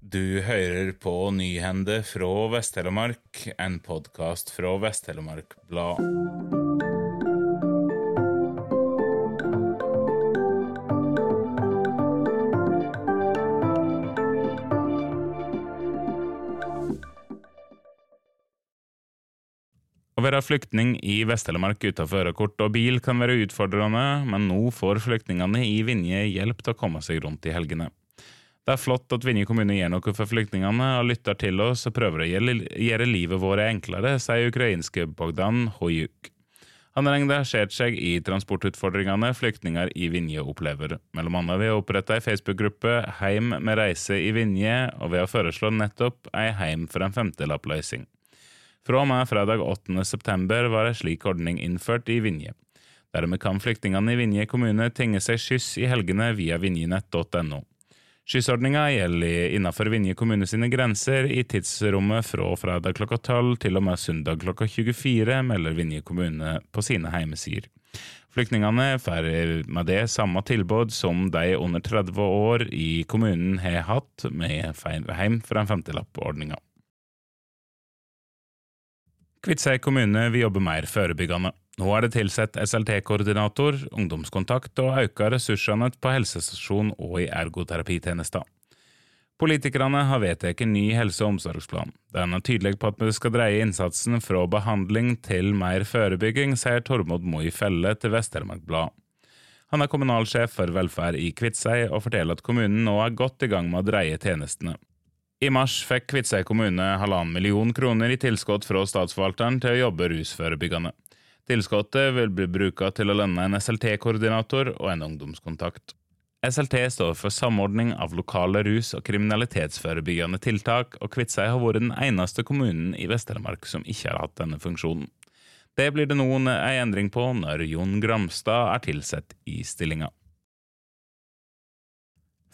Du hører på Nyhende fra Vest-Telemark, en podkast fra Vest-Telemark Blad. Å være flyktning i Vest-Telemark uten førerkort og bil kan være utfordrende, men nå får flyktningene i Vinje hjelp til å komme seg rundt i helgene. Det er flott at Vinje kommune gjør noe for flyktningene og lytter til oss og prøver å gjøre livet vårt enklere, sier ukrainske Bogdan Hojuk. Han har engasjert seg i transportutfordringene flyktninger i Vinje opplever, mellom annet ved å opprette ei Facebook-gruppe Heim med reise i Vinje, og ved å foreslå nettopp ei Heim for en femtelappløsning. Fra og med fredag 8. september var ei slik ordning innført i Vinje. Dermed kan flyktningene i Vinje kommune tinge seg skyss i helgene via vinjenett.no. Skyssordninga gjelder innenfor Vinje kommune sine grenser i tidsrommet fra fredag klokka 12 til og med søndag klokka 24, melder Vinje kommune på sine heimesider. Flyktningene får med det samme tilbud som de under 30 år i kommunen har hatt med Heim for en femtelapp-ordninga. Kviteseid kommune vil jobbe mer forebyggende. Nå er det tilsatt SLT-koordinator, ungdomskontakt og øker ressursene på helsestasjon og i ergoterapitjenester. Politikerne har vedtatt ny helse- og omsorgsplan. Den er tydelig på at vi skal dreie innsatsen fra behandling til mer forebygging, sier Tormod Moi Felle til Vest-Telemark Blad. Han er kommunalsjef for velferd i Kviteseid og forteller at kommunen nå er godt i gang med å dreie tjenestene. I mars fikk Kviteseid kommune halvannen million kroner i tilskudd fra statsforvalteren til å jobbe rusforebyggende. Tilskuddet vil bli brukt til å lønne en SLT-koordinator og en ungdomskontakt. SLT står for samordning av lokale rus- og kriminalitetsforebyggende tiltak, og Kviteseid har vært den eneste kommunen i Vest-Telemark som ikke har hatt denne funksjonen. Det blir det nå en endring på når Jon Gramstad er tilsatt i stillinga.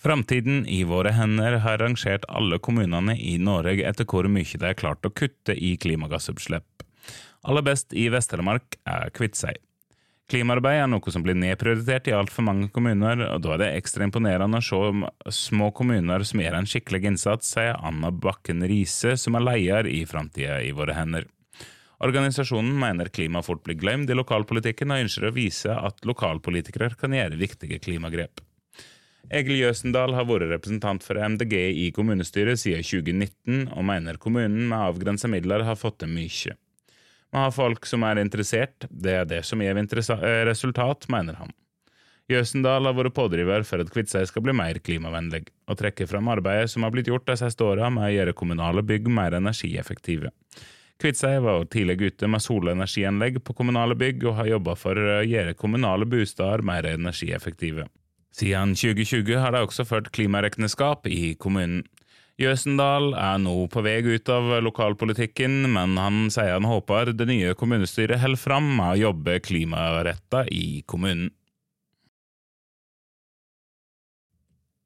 Framtiden i våre hender har rangert alle kommunene i Norge etter hvor mye de har klart å kutte i klimagassutslipp. Aller best i Vest-Telemark er Kviteseid. Klimaarbeid er noe som blir nedprioritert i altfor mange kommuner, og da er det ekstra imponerende å se små kommuner som gjør en skikkelig innsats, sier Anna Bakken Riise, som er leder i Framtida i våre hender. Organisasjonen mener klima fort blir glemt i lokalpolitikken, og ønsker å vise at lokalpolitikere kan gjøre viktige klimagrep. Egil Jøsendal har vært representant for MDG i kommunestyret siden 2019, og mener kommunen med avgrensa midler har fått til mye. Vi har folk som er interessert, det er det som gir resultat, mener han. Jøsendal har vært pådriver for at Kviteseid skal bli mer klimavennlig, og trekker fram arbeidet som har blitt gjort de siste åra med å gjøre kommunale bygg mer energieffektive. Kviteseid var tidlig ute med solenergianlegg på kommunale bygg, og har jobba for å gjøre kommunale boliger mer energieffektive. Siden 2020 har de også ført klimaregnskap i kommunen. Jøsendal er nå på vei ut av lokalpolitikken, men han sier han håper det nye kommunestyret holder fram med å jobbe klimaretta i kommunen.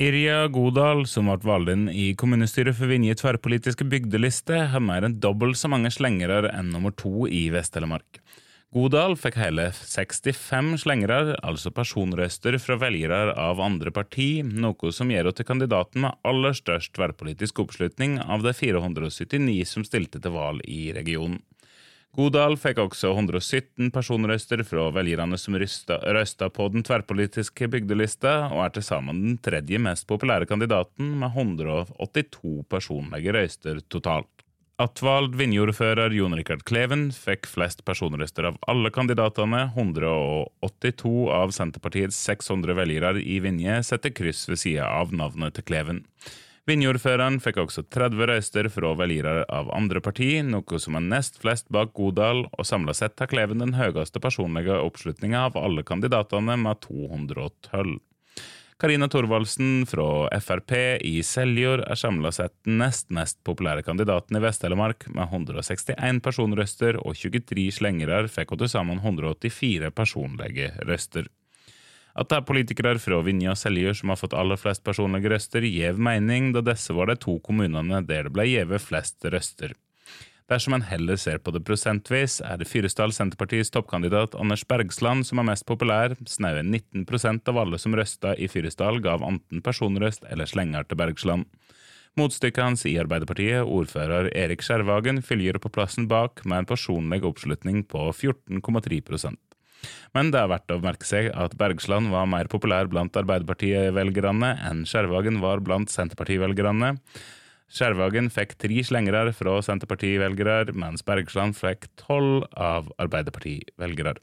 Irja Godal, som ble valgt inn i kommunestyret for Vinje tverrpolitiske bygdeliste, har mer enn dobbelt så mange slengere enn nummer to i Vest-Telemark. Godal fikk hele 65 slengere, altså personrøster fra velgere av andre parti, noe som gjør henne til kandidaten med aller størst tverrpolitisk oppslutning av de 479 som stilte til valg i regionen. Godal fikk også 117 personrøster fra velgerne som røsta på den tverrpolitiske bygdelista, og er til sammen den tredje mest populære kandidaten, med 182 personlige røyster totalt. Attvald Vinjordfører Jon Rikard Kleven fikk flest personrøster av alle kandidatene. 182 av Senterpartiets 600 velgere i Vinje setter kryss ved sida av navnet til Kleven. Vinjordføreren fikk også 30 røyster fra velgere av andre parti, noe som er nest flest bak Godal, og samla sett har Kleven den høyeste personlige oppslutninga av alle kandidatene, med 212. Karina Thorvaldsen fra Frp i Seljord er samla sett den nest mest populære kandidaten i Vest-Telemark, med 161 personrøster, og 23 slengere fikk til sammen 184 personlige røster. At det er politikere fra Vinje og Seljord som har fått aller flest personlige røster, gjev mening, da disse var de to kommunene der det ble gjeve flest røster. Dersom en heller ser på det prosentvis, er det Fyresdal Senterpartiets toppkandidat Anders Bergsland som er mest populær. Snaue 19% av alle som røsta i Fyresdal, gav enten personrøst eller slenger til Bergsland. Motstykket hans i Arbeiderpartiet, ordfører Erik Skjervagen, følger på plassen bak med en personlig oppslutning på 14,3% Men det er verdt å merke seg at Bergsland var mer populær blant Arbeiderpartivelgerne enn Skjervagen var blant Senterpartivelgerne. Skjervagen fikk tre slengere fra Senterparti-velgere, mens Bergsland fikk tolv av Arbeiderparti-velgere.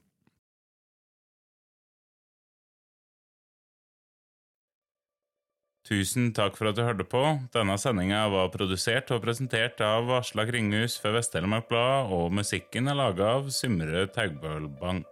Tusen takk for at du hørte på. Denne sendinga var produsert og presentert av Asla Kringhus for Vest-Telemark Blad, og musikken er laga av Symre Taugbølbang.